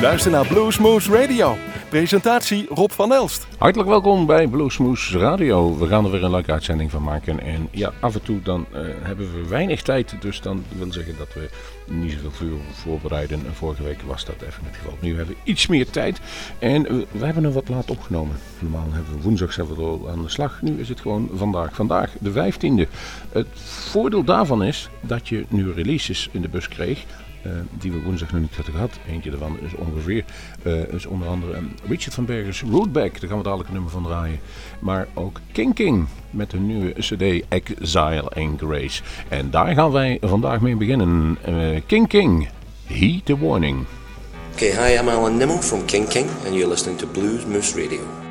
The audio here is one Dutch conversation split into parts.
luistert naar Bluesmoose Radio. Presentatie Rob van Elst. Hartelijk welkom bij Bluesmoose Radio. We gaan er weer een leuke uitzending van maken. En ja, af en toe dan uh, hebben we weinig tijd. Dus dan wil zeggen dat we niet zoveel vuur voorbereiden. En vorige week was dat even het geval. Nu hebben we iets meer tijd. En we hebben hem wat laat opgenomen. Normaal hebben we woensdag zelf al aan de slag. Nu is het gewoon vandaag. Vandaag de 15e. Het voordeel daarvan is dat je nu releases in de bus kreeg. Uh, die we woensdag nog niet hadden gehad. Eentje daarvan is ongeveer, uh, is onder andere um, Richard van Bergers Rootback, daar gaan we dadelijk een nummer van draaien. Maar ook King King met hun nieuwe CD Exile and Grace. En daar gaan wij vandaag mee beginnen. Uh, King King, the Warning. Okay, hi, I'm Alan Nimmo from King King, and you're listening to Blues Moose Radio.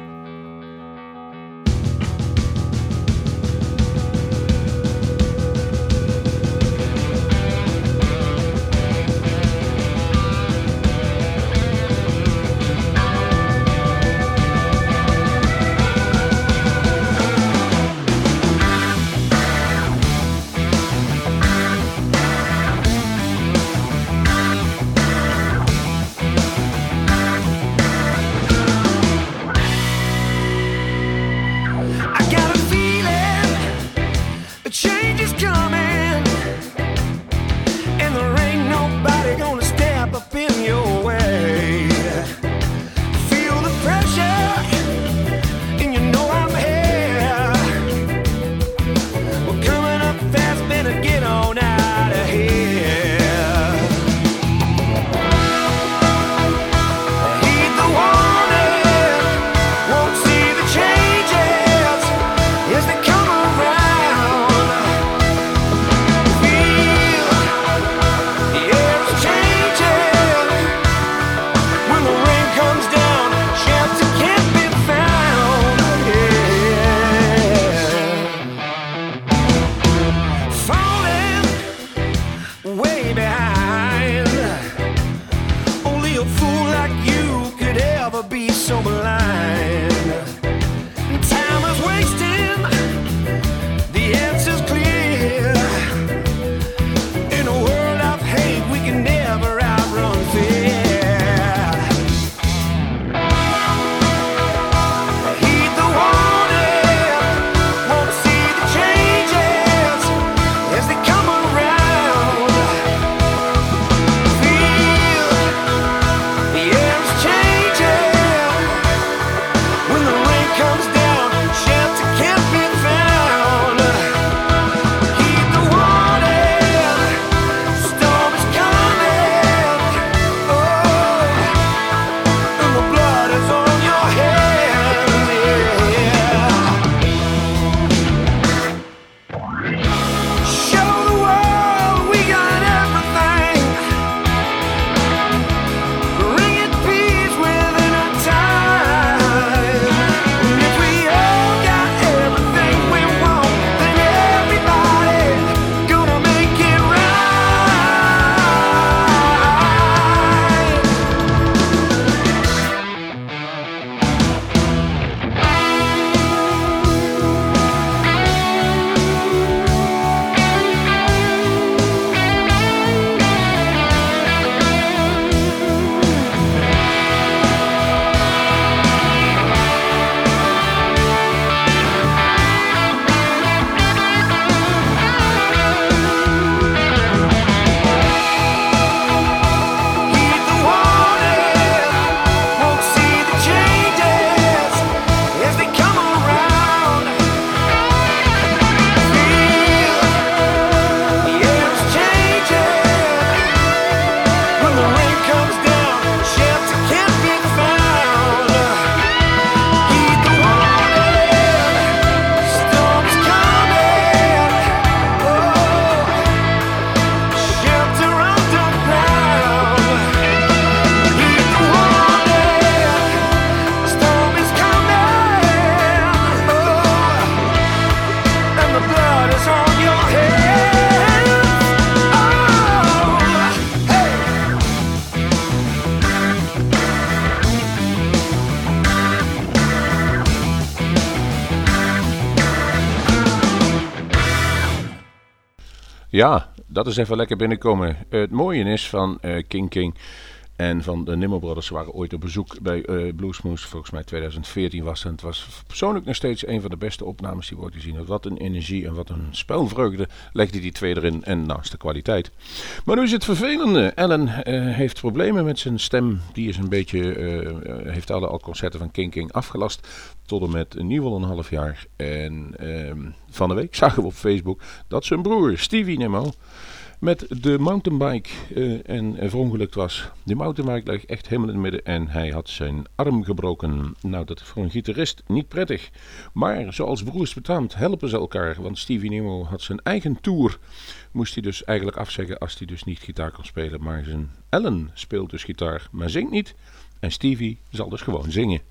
Dat is even lekker binnenkomen. Het mooie is van uh, King King en van de Nimmo Brothers waren ooit op bezoek bij uh, Bluesmoose. Volgens mij 2014 was het. Het was persoonlijk nog steeds een van de beste opnames die we ooit gezien. Wat een energie en wat een spelvreugde legde die twee erin. En naast de kwaliteit. Maar nu is het vervelende. Ellen uh, heeft problemen met zijn stem. Die is een beetje, heeft alle al concerten van King King afgelast. Tot en met een nieuw een half jaar. En ehm, van de week zagen we op Facebook dat zijn broer Stevie Nimmo met de mountainbike uh, en verongelukt was. De mountainbike lag echt helemaal in het midden en hij had zijn arm gebroken. Nou, dat is voor een gitarist niet prettig. Maar zoals broers betaamt helpen ze elkaar, want Stevie Nemo had zijn eigen tour. Moest hij dus eigenlijk afzeggen als hij dus niet gitaar kon spelen. Maar zijn Ellen speelt dus gitaar, maar zingt niet. En Stevie zal dus gewoon zingen.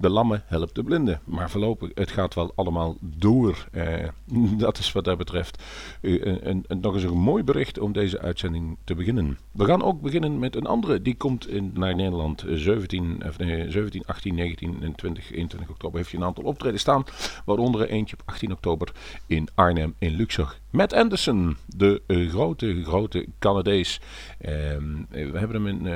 De lammen helpt de blinden. Maar voorlopig, het gaat wel allemaal door. Eh, dat is wat dat betreft uh, nog eens een mooi bericht om deze uitzending te beginnen. We gaan ook beginnen met een andere. Die komt in, naar Nederland 17, of nee, 17, 18, 19 en 20, 21 oktober. Heeft je een aantal optreden staan. Waaronder er eentje op 18 oktober in Arnhem in Luxor. Matt Anderson, de uh, grote, grote Canadees. Ehm, we hebben hem in,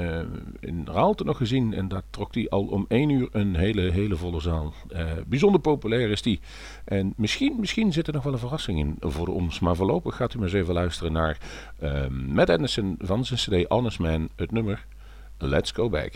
in Raalte nog gezien en daar trok hij al om 1 uur een hele, hele volle zaal. Uh, bijzonder populair is die. En misschien, misschien zit er nog wel een verrassing in voor ons, maar voorlopig gaat u maar eens even luisteren naar ehm, Matt Anderson van zijn CD Honest Man, het nummer Let's Go Back.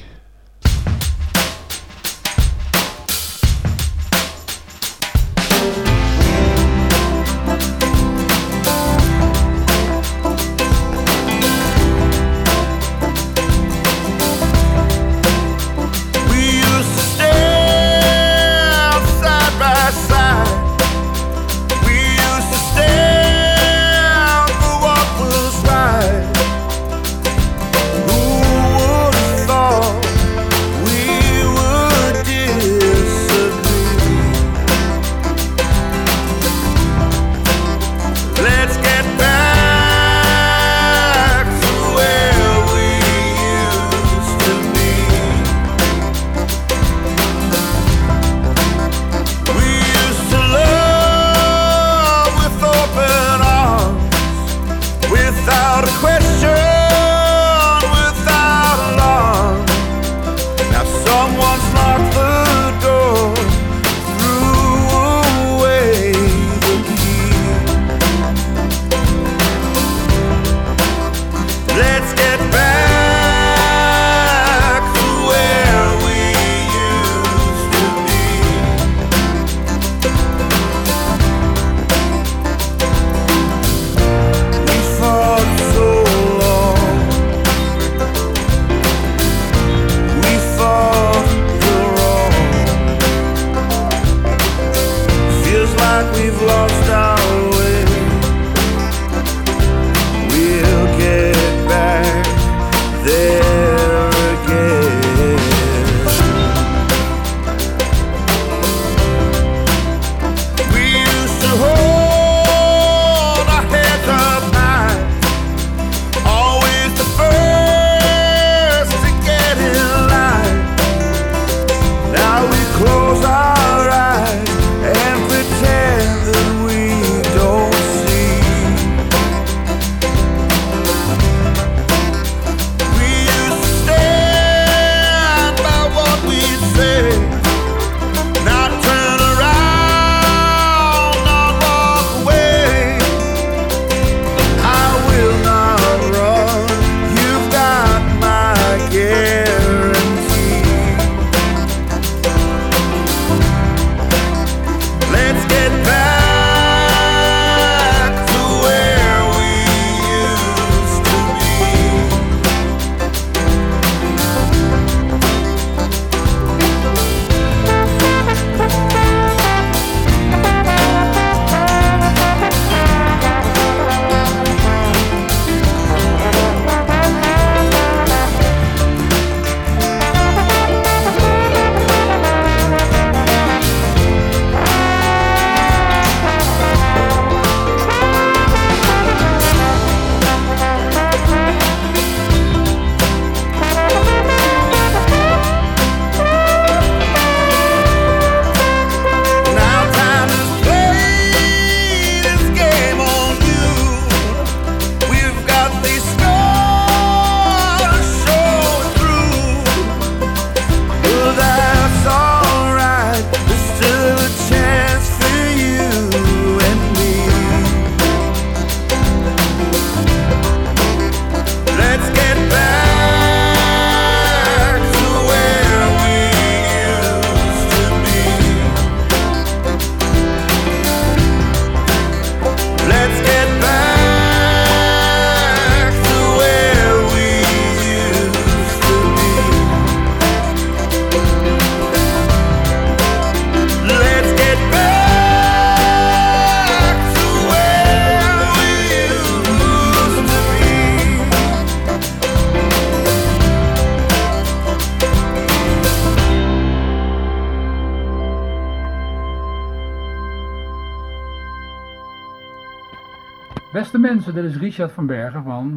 Dit is Richard van Bergen van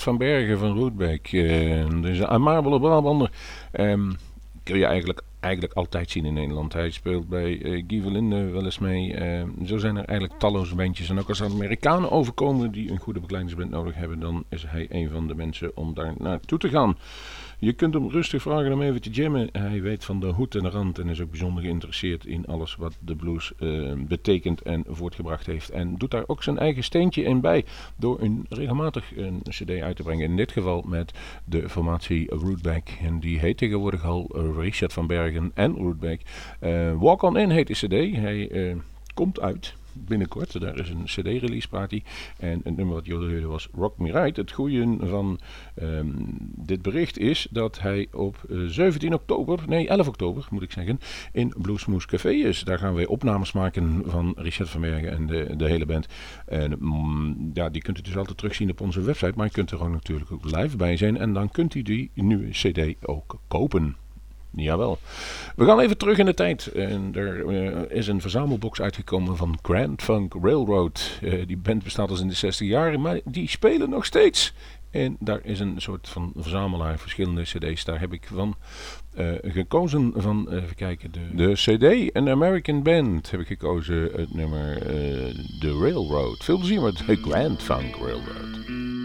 Van Bergen van Roetbeek. Dus een amabele Brabander. Um, kun je eigenlijk, eigenlijk altijd zien in Nederland. Hij speelt bij uh, Guy wel eens mee. Uh, zo zijn er eigenlijk talloze bandjes. En ook als er Amerikanen overkomen die een goede begeleidingsband nodig hebben, dan is hij een van de mensen om daar naartoe te gaan. Je kunt hem rustig vragen om even te jammen. Hij weet van de hoed en de rand en is ook bijzonder geïnteresseerd in alles wat de blues uh, betekent en voortgebracht heeft. En doet daar ook zijn eigen steentje in bij door een, regelmatig een cd uit te brengen. In dit geval met de formatie Rootback. En die heet tegenwoordig al Richard van Bergen en Rootback. Uh, Walk On In heet de cd. Hij komt uit binnenkort. Daar is een CD-release party. En het nummer wat jullie hoorden was Rock Me Right. Het goede van ehm, dit bericht is dat hij op 17 oktober, nee 11 oktober moet ik zeggen, in Bluesmoose Café is. Daar gaan wij opnames maken van Richard van Bergen en de, de hele band. En mm, ja, die kunt u dus altijd terugzien op onze website. Maar je kunt er ook natuurlijk ook live bij zijn. En dan kunt u die nieuwe CD ook kopen. Jawel. We gaan even terug in de tijd. En er uh, is een verzamelbox uitgekomen van Grand Funk Railroad. Uh, die band bestaat al in de 60 jaar, maar die spelen nog steeds. En daar is een soort van verzamelaar, verschillende cd's. Daar heb ik van uh, gekozen van, even kijken, de, de cd, een American Band, heb ik gekozen het nummer The Railroad. Veel plezier met Grand Funk Railroad.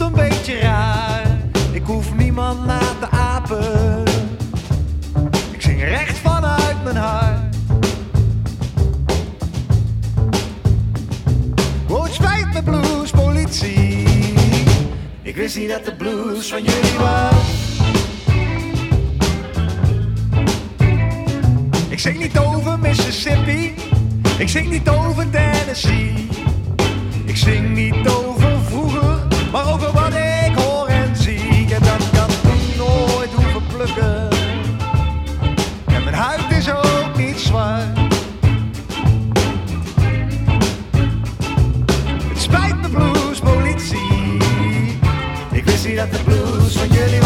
een beetje raar. Ik hoef niemand na te apen. Ik zing recht vanuit mijn hart. Wordt spijt mijn blues, politie. Ik wist niet dat de blues van jullie was. Ik zing niet over Mississippi. Ik zing niet over Tennessee. Ik zing niet over maar over wat ik hoor en zie. Ik heb dat, dat nooit hoeven plukken. En mijn huid is ook niet zwart. Het spijt me blues, politie. Ik wist niet dat de blues van jullie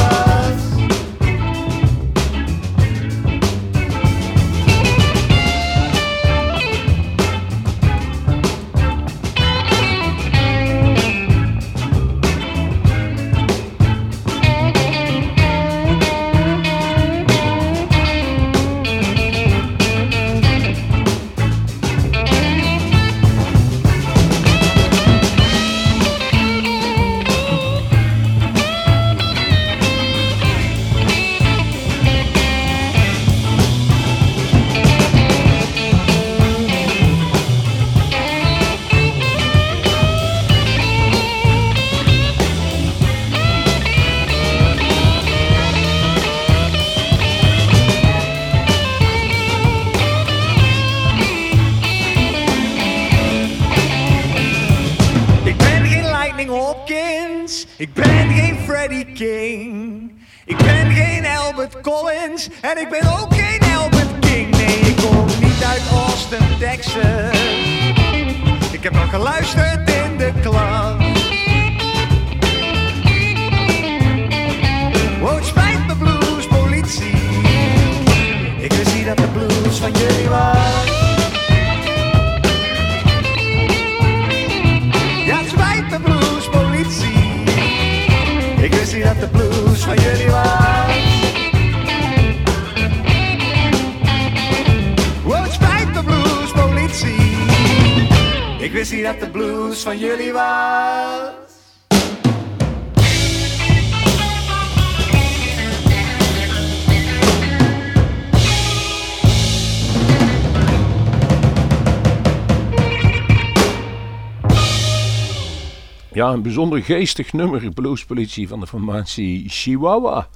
Ik Niet dat de blues van jullie was. Ja, een bijzonder geestig nummer, bluespolitie van de formatie Chihuahua.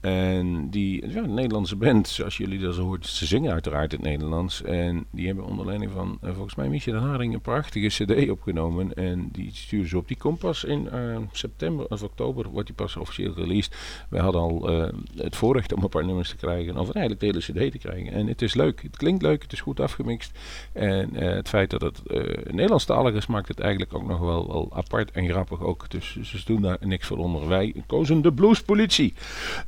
En die ja, een Nederlandse band, zoals jullie dat zo hoort, ze zingen uiteraard het Nederlands. En die hebben onder leiding van, eh, volgens mij, Mietje de Haring een prachtige cd opgenomen. En die sturen ze op. Die komt pas in eh, september of oktober, wordt die pas officieel released. Wij hadden al eh, het voorrecht om een paar nummers te krijgen, of eigenlijk hele cd te krijgen. En het is leuk, het klinkt leuk, het is goed afgemixt. En het feit dat het Nederlandstalig is, maakt het eigenlijk ook nog wel, wel apart en grappig ook. Dus ze doen daar niks voor onder. Wij kozen de bluespolitie.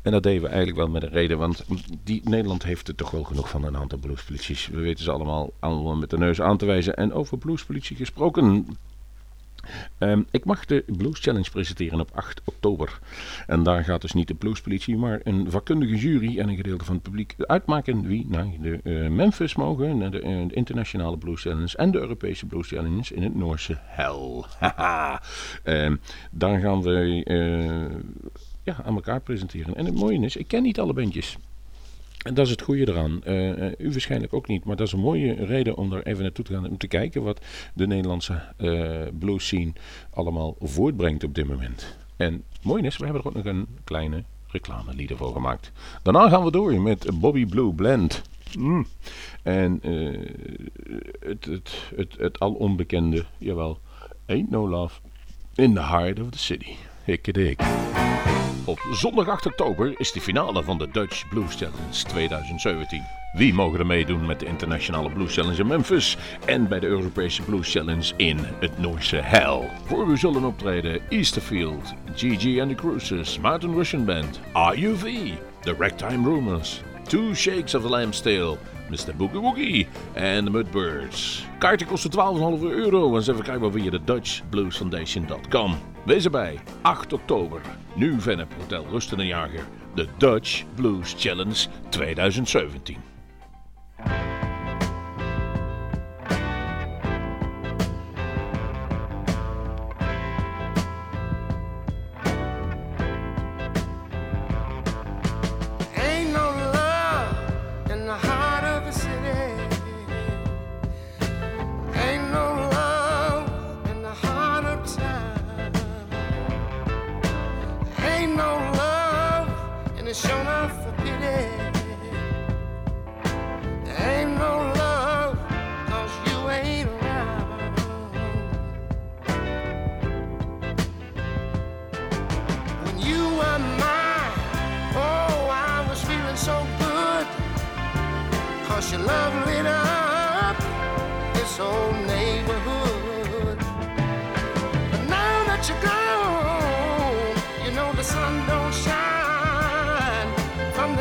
En dat deden we eigenlijk wel met een reden, want die, Nederland heeft er toch wel genoeg van een aantal bluespolities. We weten ze allemaal, allemaal met de neus aan te wijzen. En over bluespolitie gesproken, Um, ik mag de Blues Challenge presenteren op 8 oktober. En daar gaat dus niet de bluespolitie, maar een vakkundige jury en een gedeelte van het publiek uitmaken wie naar de uh, Memphis mogen, naar de, de, internationale Blues en de Europese Blues Challenge in het Noorse Hell. um, daar gaan we uh, ja, aan elkaar presenteren. En het mooie is, ik ken niet alle bandjes. En dat is het goede eraan. Uh, uh, u waarschijnlijk ook niet, maar dat is een mooie reden om er even naartoe te gaan. Om te kijken wat de Nederlandse uh, blues scene allemaal voortbrengt op dit moment. En mooi is, we hebben er ook nog een kleine reclamelieder voor gemaakt. Daarna gaan we door met Bobby Blue Blend. Mm. En het, het, het, het al onbekende, jawel, Ain't No Love in the Heart of the City. Hikke dik. Op zondag 8 oktober is de finale van de Dutch Blues Challenge 2017. Wie mogen er meedoen met de internationale Blues Challenge in Memphis en bij de Europese Blues Challenge in het Noorse Hell? Voor u zullen optreden Easterfield, GG and the Cruisers, Mountain Russian Band, RUV, The Ragtime Rumors, Two Shakes of the Lamb's Tail, Mr. Boogie Woogie en de Mudbirds. Kaarten kosten 12,5 euro en ze verkrijgbaar via de DutchBluesFoundation.com. Wees erbij, 8 oktober, nu Vennep Hotel Rusten en Jager, de Dutch Blues Challenge 2017.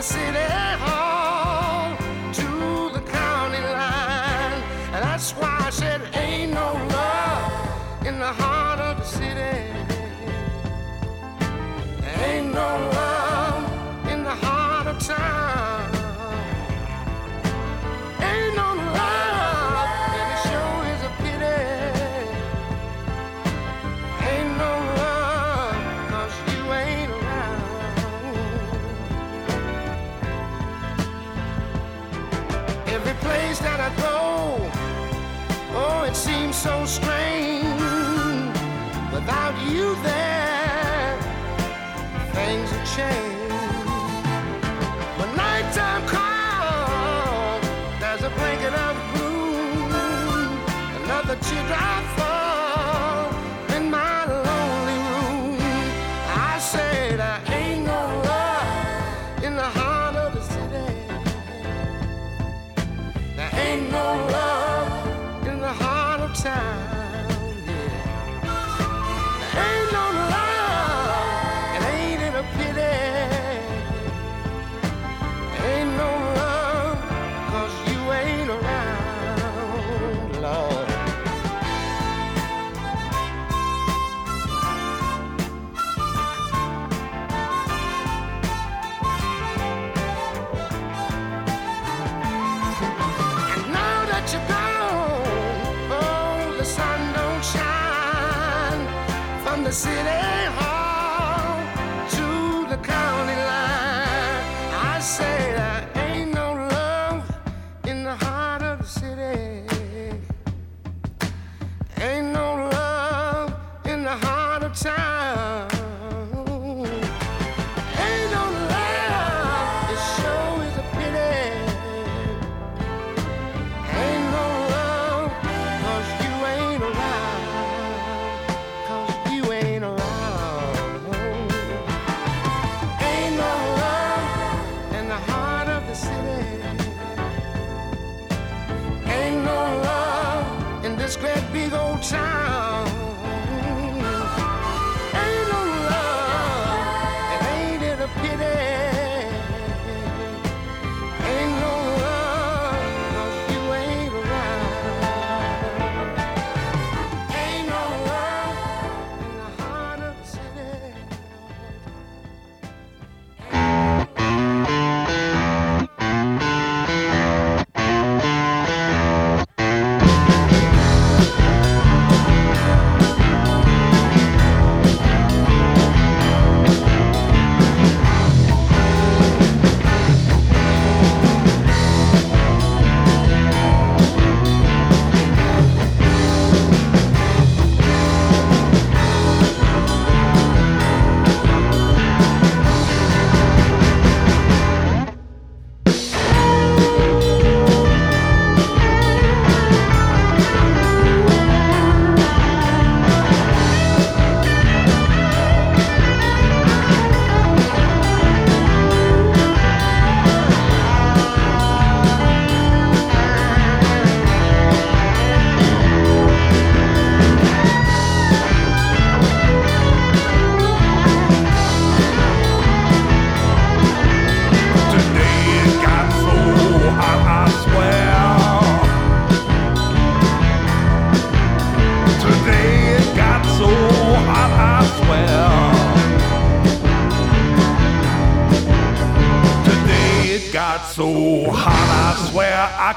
The city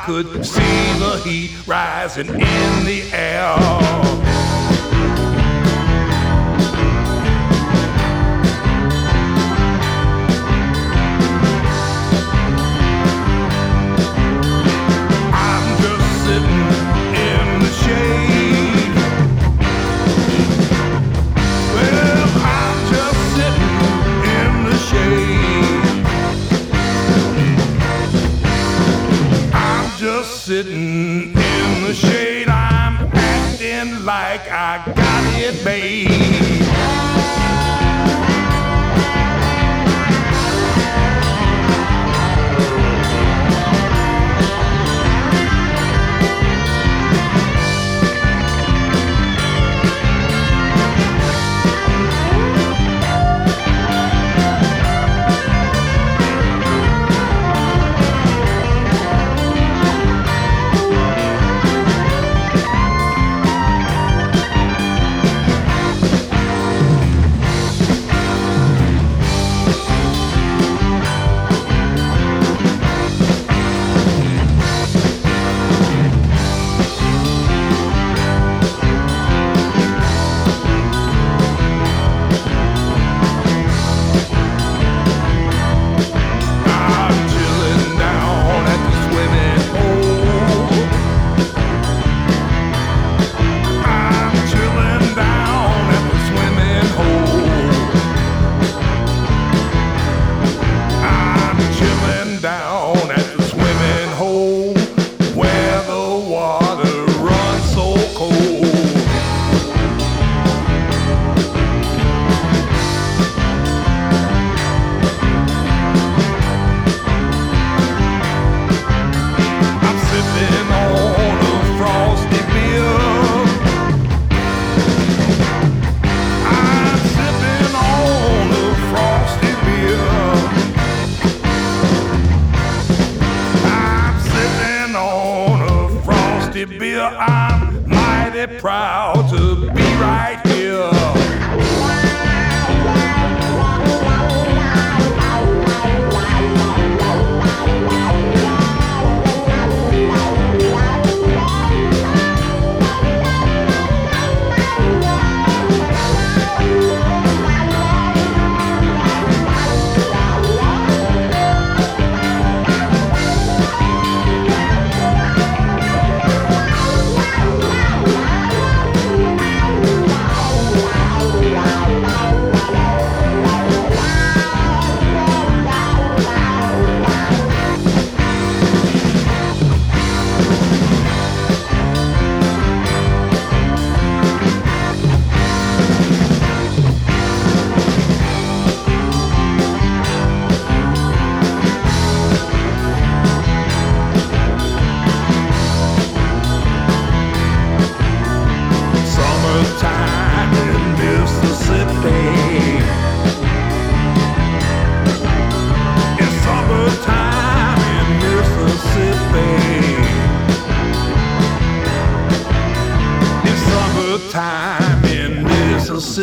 could see the heat rising in the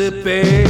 Mississippi. Everybody's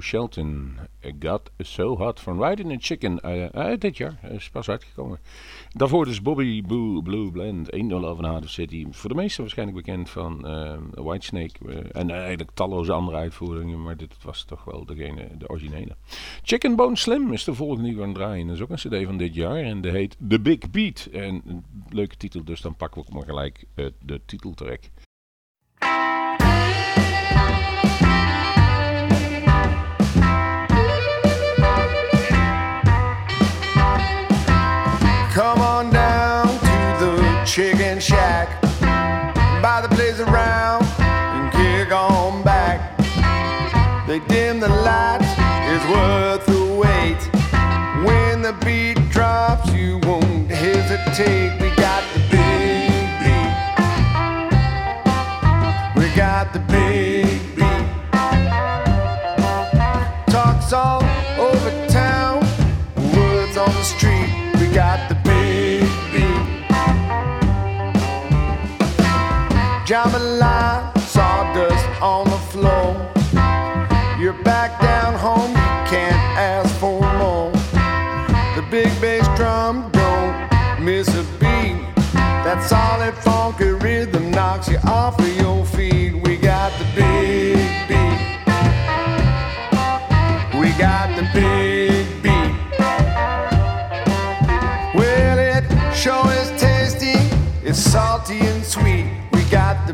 Shelton. Got So Hot van Riding a Chicken. eh, eh, dit jaar, is pas uitgekomen. Daarvoor dus Bobby Blue Blend, 1-0 over Harder City. Voor de meesten waarschijnlijk bekend van eh, Whitesnake. en eigenlijk talloze andere uitvoeringen, maar dit was toch wel degene, de originele. Chicken Bone Slim is de volgende die we gaan draaien. Dat is ook een cd van dit jaar en die heet The Big Beat. En leuke titel, dus dan pakken we ook maar gelijk de titeltrack. Chicken shack. Buy the place around and kick on back. They dim the lights, it's worth the wait. When the beat drops, you won't hesitate. Jambalaya, sawdust on the floor. You're back down home, you can't ask for more. The big bass drum don't miss a beat. That solid funky rhythm knocks you off of your feet. We got the big beat. We got the big beat. Well, it sure is tasty. It's salty and sweet. We got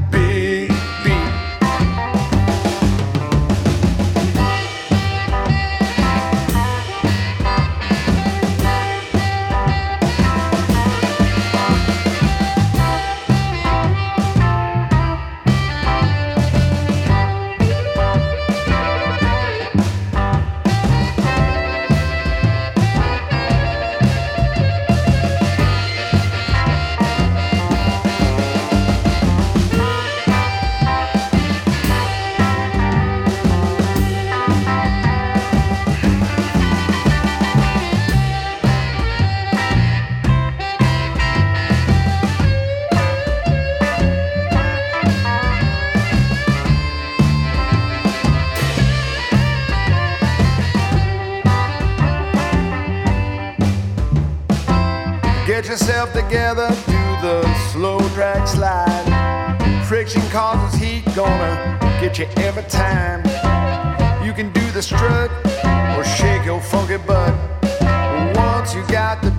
slide. Causes heat, gonna get you every time. You can do the strut or shake your funky butt. Once you got the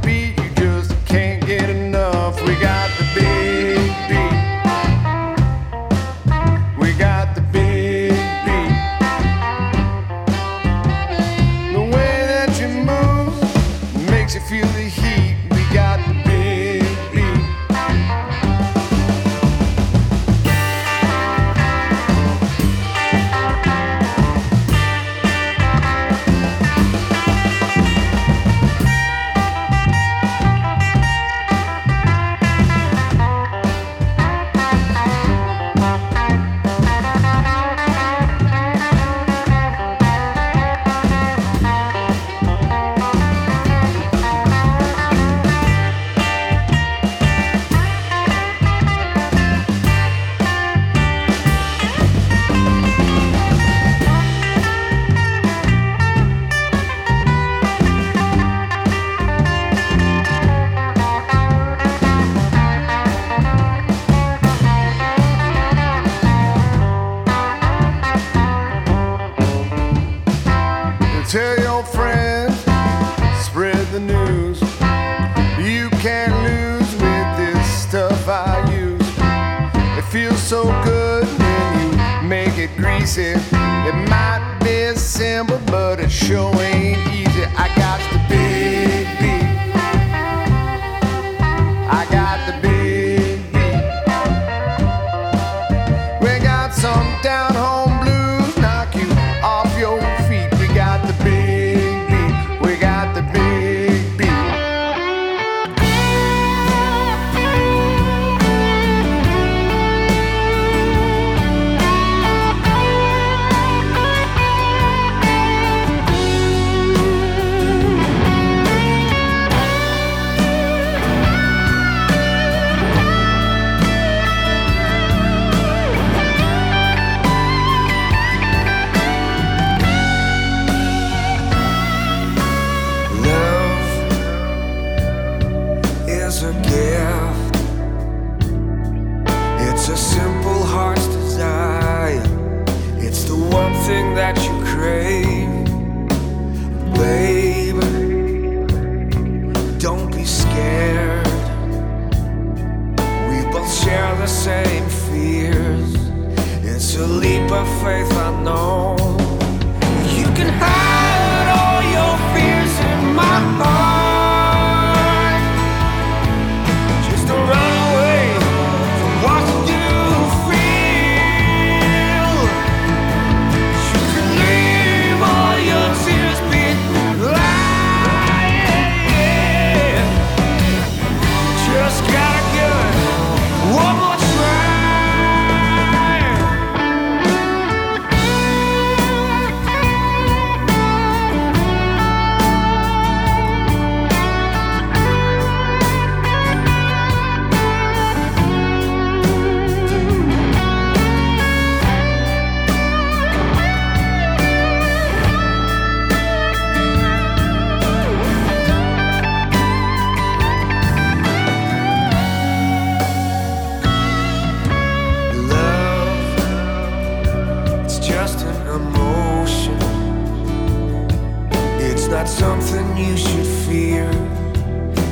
not something you should fear.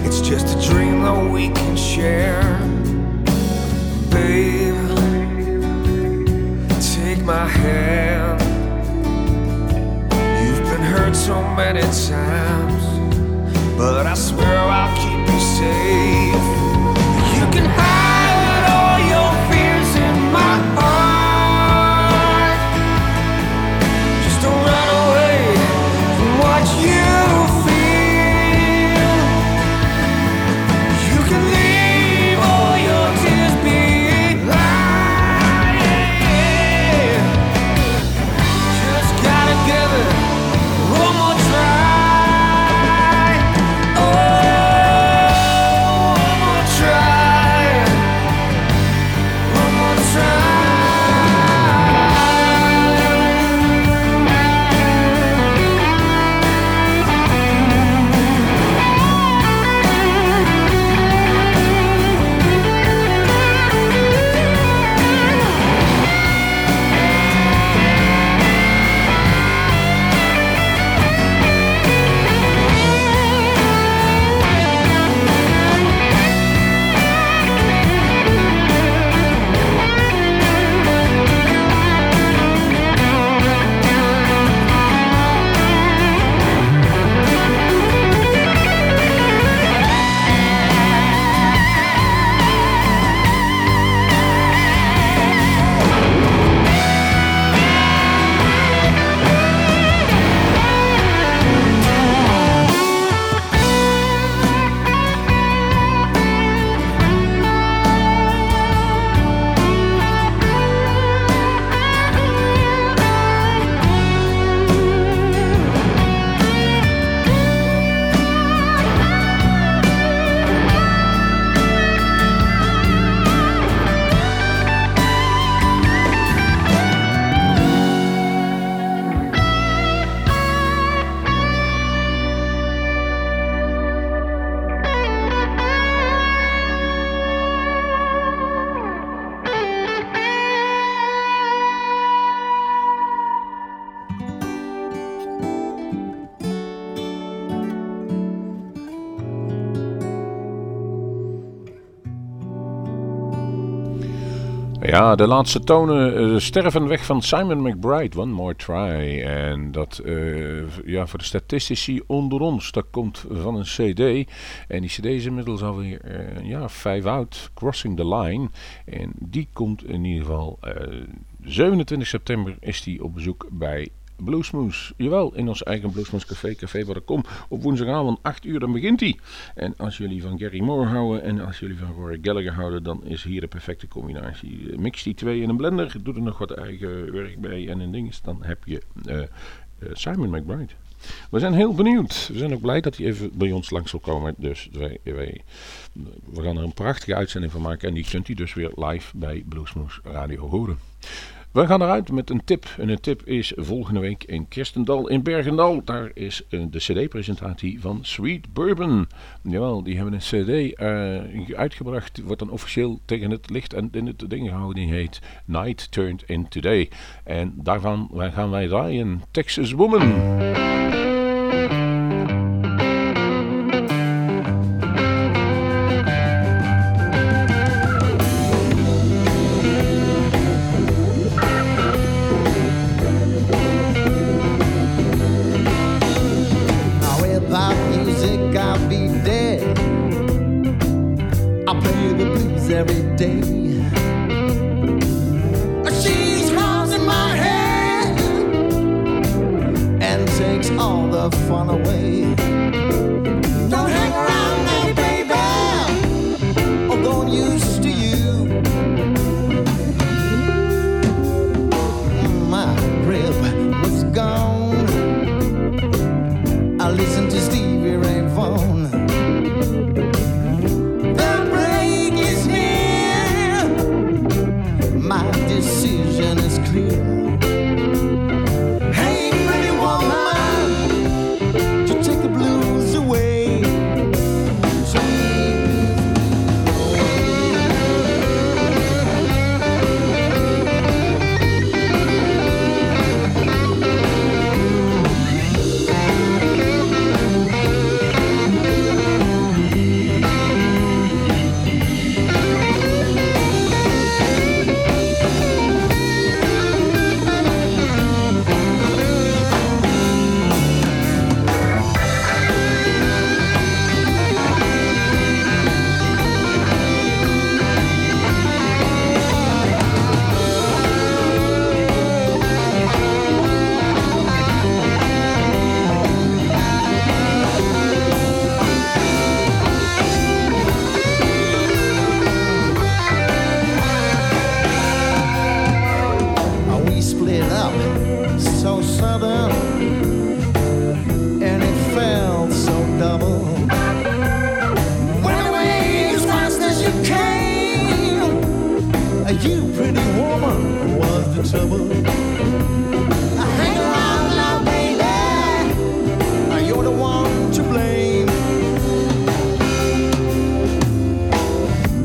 It's just a dream that we can share. Babe, take my hand. You've been hurt so many times, but I swear I'll keep you safe. Ja, de laatste tonen uh, sterven weg van Simon McBride, One More Try. En dat, uh, ja, voor de statistici onder ons, dat komt van een cd. En die cd is inmiddels alweer, uh, ja, vijf oud, Crossing the Line. En die komt in ieder geval, 27 september is die op bezoek bij Bluesmoes. Jawel, in ons eigen Bluesmoes Café, Café kom. Op woensdagavond 8 uur, dan begint hij. En als jullie van Gary Moore houden en als jullie van Rory Gallagher houden, dan is hier de perfecte combinatie. Mix die twee in een blender, doe er nog wat eigen werk bij en een ding, dan heb je uh, uh, Simon McBride. We zijn heel benieuwd. We zijn ook blij dat hij even bij ons langs zal komen. Dus wij, wij, we gaan er een prachtige uitzending van maken. En die kunt u dus weer live bij Bluesmoes Radio horen. We gaan eruit met een tip. En een tip is volgende week in Kerstendal in Bergendal. Daar is de CD-presentatie van Sweet Bourbon. Jawel, die hebben een CD uh, uitgebracht. Wordt dan officieel tegen het licht en in het ding gehouden. Die heet Night Turned Into Day. En daarvan gaan wij draaien Texas Woman. Up so sudden, and it felt so double. Went away as fast as you came. You pretty woman was the trouble. Hang around now, baby. You're the one to blame.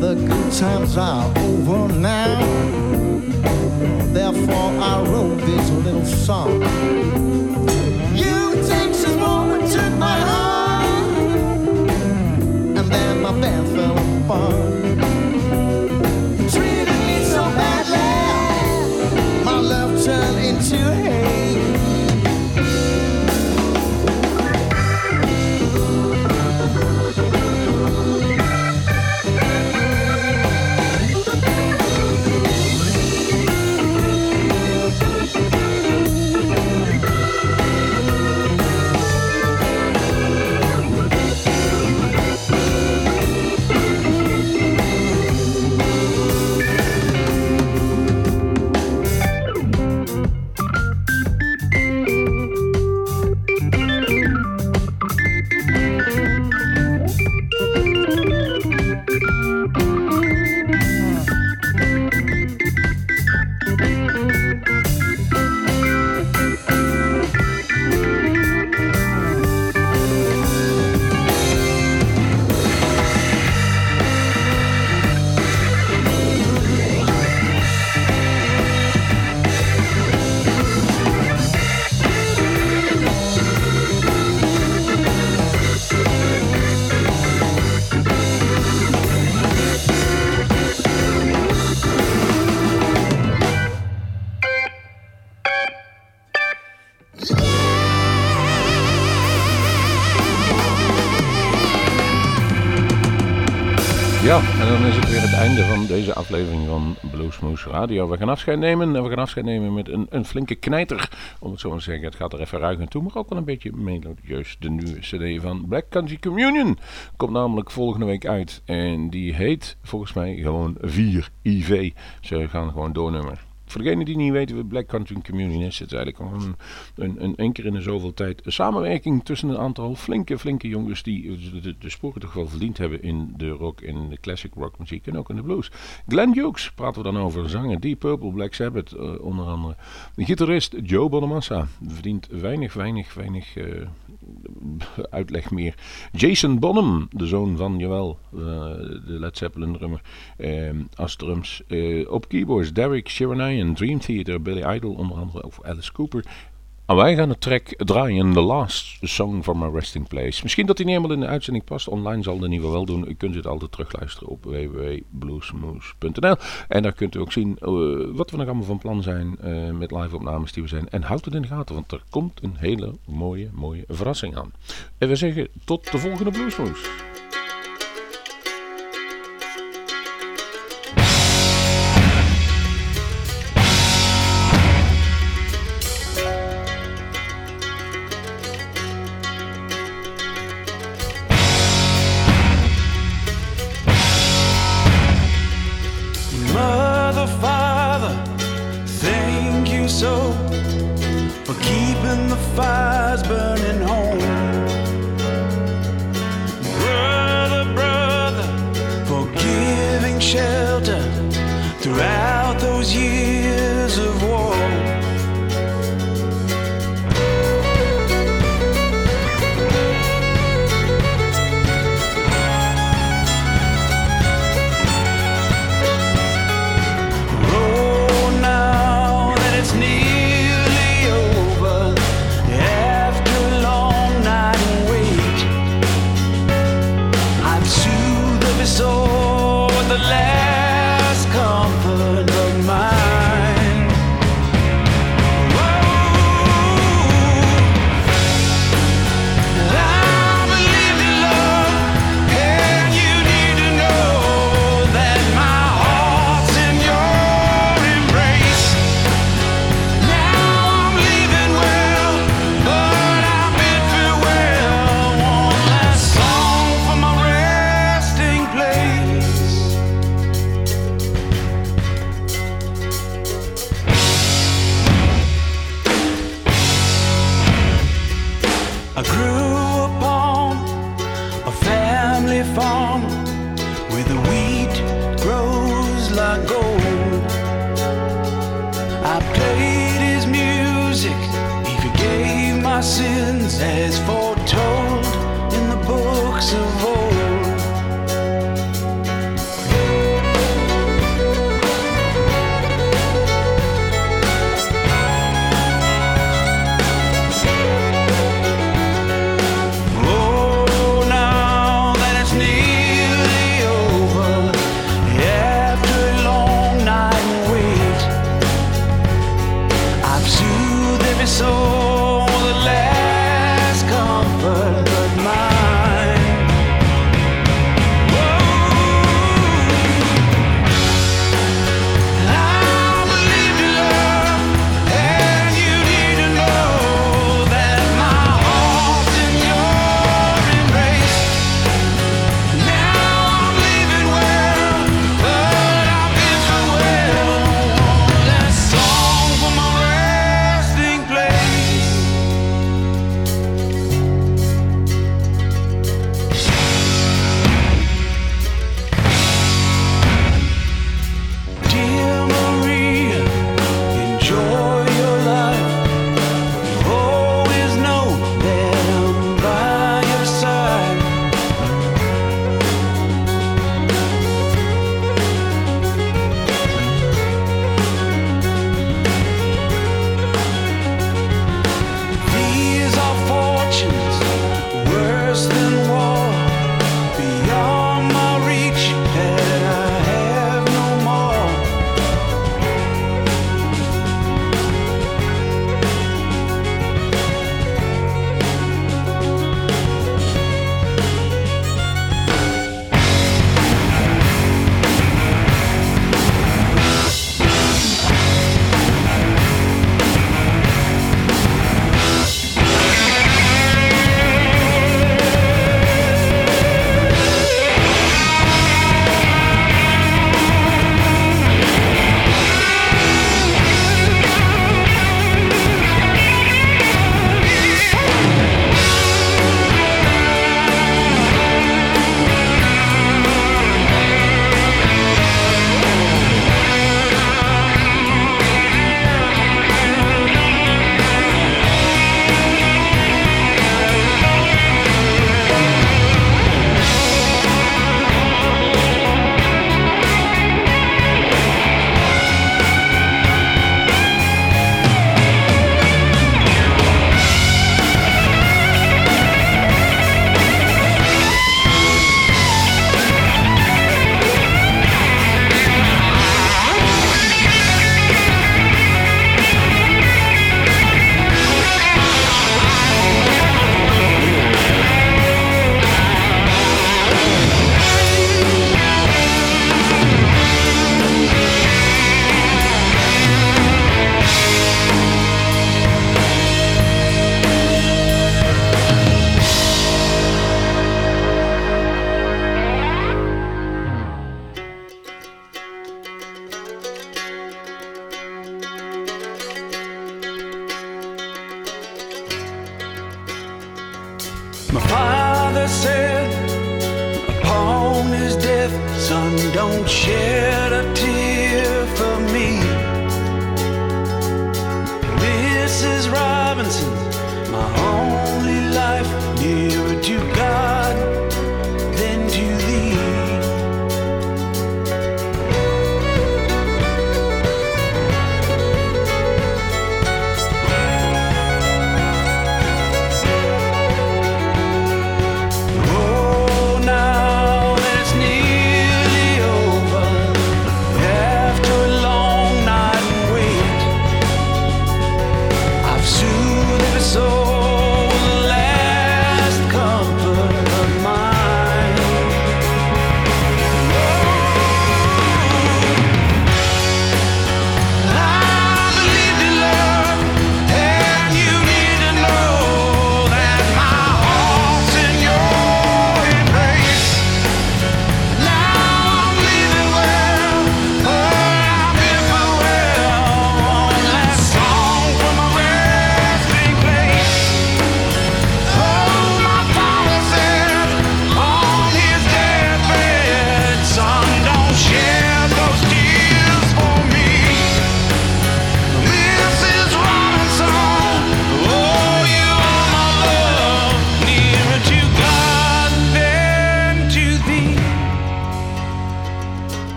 The good times are song. You Texas woman took my heart, and then my band fell apart. Treated me so badly, my love turned into hate. Einde van deze aflevering van Bluesmoose Radio. We gaan afscheid nemen en we gaan afscheid nemen met een, een flinke knijter. Om het zo maar te zeggen, het gaat er even ruig aan toe, maar ook wel een beetje melodieus. De nieuwe cd van Black Country Communion komt namelijk volgende week uit. En die heet volgens mij gewoon 4 IV. Ze gaan gewoon doornummer. Voor degenen die niet weten wat Black Country Communion is, het eigenlijk gewoon een, een, een keer in de zoveel tijd een samenwerking tussen een aantal flinke, flinke jongens die de, sporen toch wel verdiend hebben in de rock, in de classic rock muziek en ook in de blues. Glenn Hughes praten we dan over, zanger Deep Purple, Black Sabbath uh, onder andere. De gitarist Joe Bonamassa verdient weinig, weinig, weinig uh, uitleg meer. Jason Bonham, de zoon van, jawel, uh, de Led Zeppelin drummer, als drums. op keyboards Derek en Dream Theater, Billy Idol onder andere, of Alice Cooper. En wij gaan de track draaien, The Last Song from My Resting Place. Misschien dat die niet helemaal in de uitzending past. Online zal de nieuwe wel doen. U kunt het altijd terugluisteren op www.bluesmoose.nl. En daar kunt u ook zien uh, wat we nog allemaal van plan zijn uh, met live opnames die we zijn. En houd het in de gaten, want er komt een hele mooie, mooie verrassing aan. En we zeggen tot de volgende Bluesmoose. fire.